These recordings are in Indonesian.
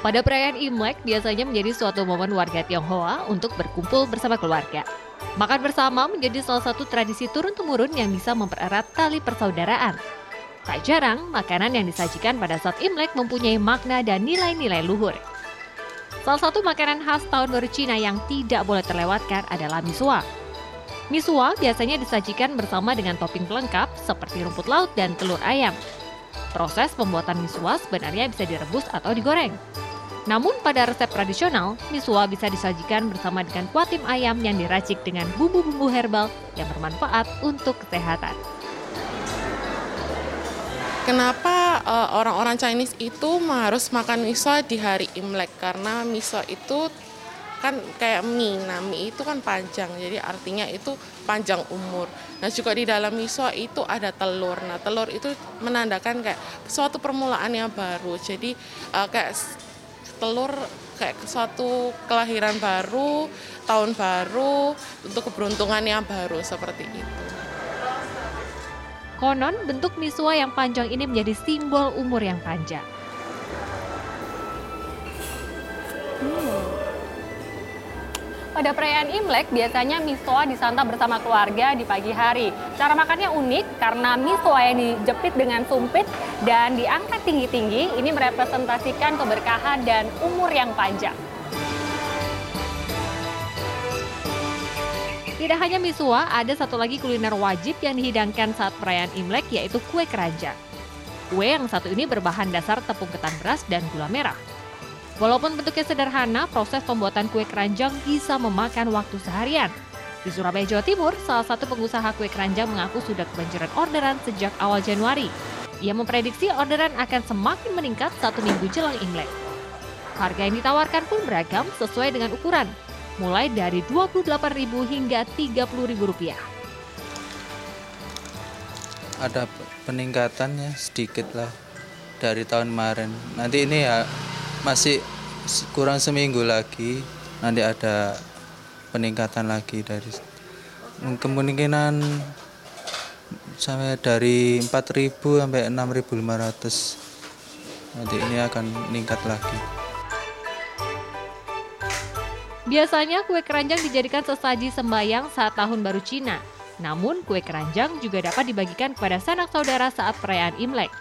Pada perayaan Imlek biasanya menjadi suatu momen warga Tionghoa untuk berkumpul bersama keluarga. Makan bersama menjadi salah satu tradisi turun-temurun yang bisa mempererat tali persaudaraan. Tak jarang, makanan yang disajikan pada saat Imlek mempunyai makna dan nilai-nilai luhur. Salah satu makanan khas tahun baru Cina yang tidak boleh terlewatkan adalah misua. Misua biasanya disajikan bersama dengan topping pelengkap seperti rumput laut dan telur ayam. Proses pembuatan misua sebenarnya bisa direbus atau digoreng. Namun pada resep tradisional, misua bisa disajikan bersama dengan kuah tim ayam yang diracik dengan bumbu-bumbu herbal yang bermanfaat untuk kesehatan. Kenapa uh, orang-orang Chinese itu harus makan miso di hari Imlek? Karena miso itu kan kayak mie, nah mie itu kan panjang, jadi artinya itu panjang umur. Nah juga di dalam miso itu ada telur, nah telur itu menandakan kayak suatu permulaan yang baru, jadi uh, kayak telur kayak suatu kelahiran baru, tahun baru, untuk keberuntungan yang baru seperti itu. Konon, bentuk misua yang panjang ini menjadi simbol umur yang panjang. Hmm. Pada perayaan Imlek, biasanya misoa disantap bersama keluarga di pagi hari. Cara makannya unik karena misoa yang dijepit dengan sumpit dan diangkat tinggi-tinggi, ini merepresentasikan keberkahan dan umur yang panjang. Tidak hanya misua, ada satu lagi kuliner wajib yang dihidangkan saat perayaan Imlek yaitu kue keranjang. Kue yang satu ini berbahan dasar tepung ketan beras dan gula merah. Walaupun bentuknya sederhana, proses pembuatan kue keranjang bisa memakan waktu seharian. Di Surabaya, Jawa Timur, salah satu pengusaha kue keranjang mengaku sudah kebanjiran orderan sejak awal Januari. Ia memprediksi orderan akan semakin meningkat satu minggu jelang Imlek. Harga yang ditawarkan pun beragam sesuai dengan ukuran, mulai dari Rp28.000 hingga Rp30.000. Ada peningkatannya sedikit lah dari tahun kemarin. Nanti ini ya masih kurang seminggu lagi nanti ada peningkatan lagi dari kemungkinan sampai dari 4.000 sampai 6.500 nanti ini akan meningkat lagi. Biasanya kue keranjang dijadikan sesaji sembayang saat tahun baru Cina. Namun kue keranjang juga dapat dibagikan kepada sanak saudara saat perayaan Imlek.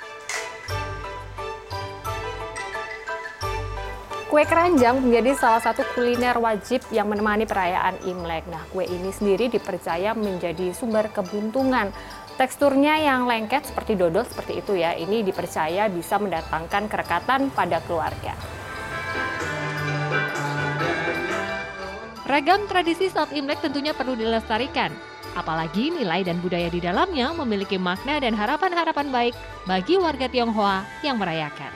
Kue keranjang menjadi salah satu kuliner wajib yang menemani perayaan Imlek. Nah, kue ini sendiri dipercaya menjadi sumber keberuntungan. Teksturnya yang lengket seperti dodol seperti itu ya, ini dipercaya bisa mendatangkan kerekatan pada keluarga. Ragam tradisi saat Imlek tentunya perlu dilestarikan. Apalagi nilai dan budaya di dalamnya memiliki makna dan harapan-harapan baik bagi warga Tionghoa yang merayakan.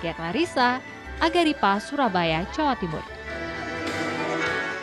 Kia Clarissa, Agaripa, Surabaya, Jawa Timur.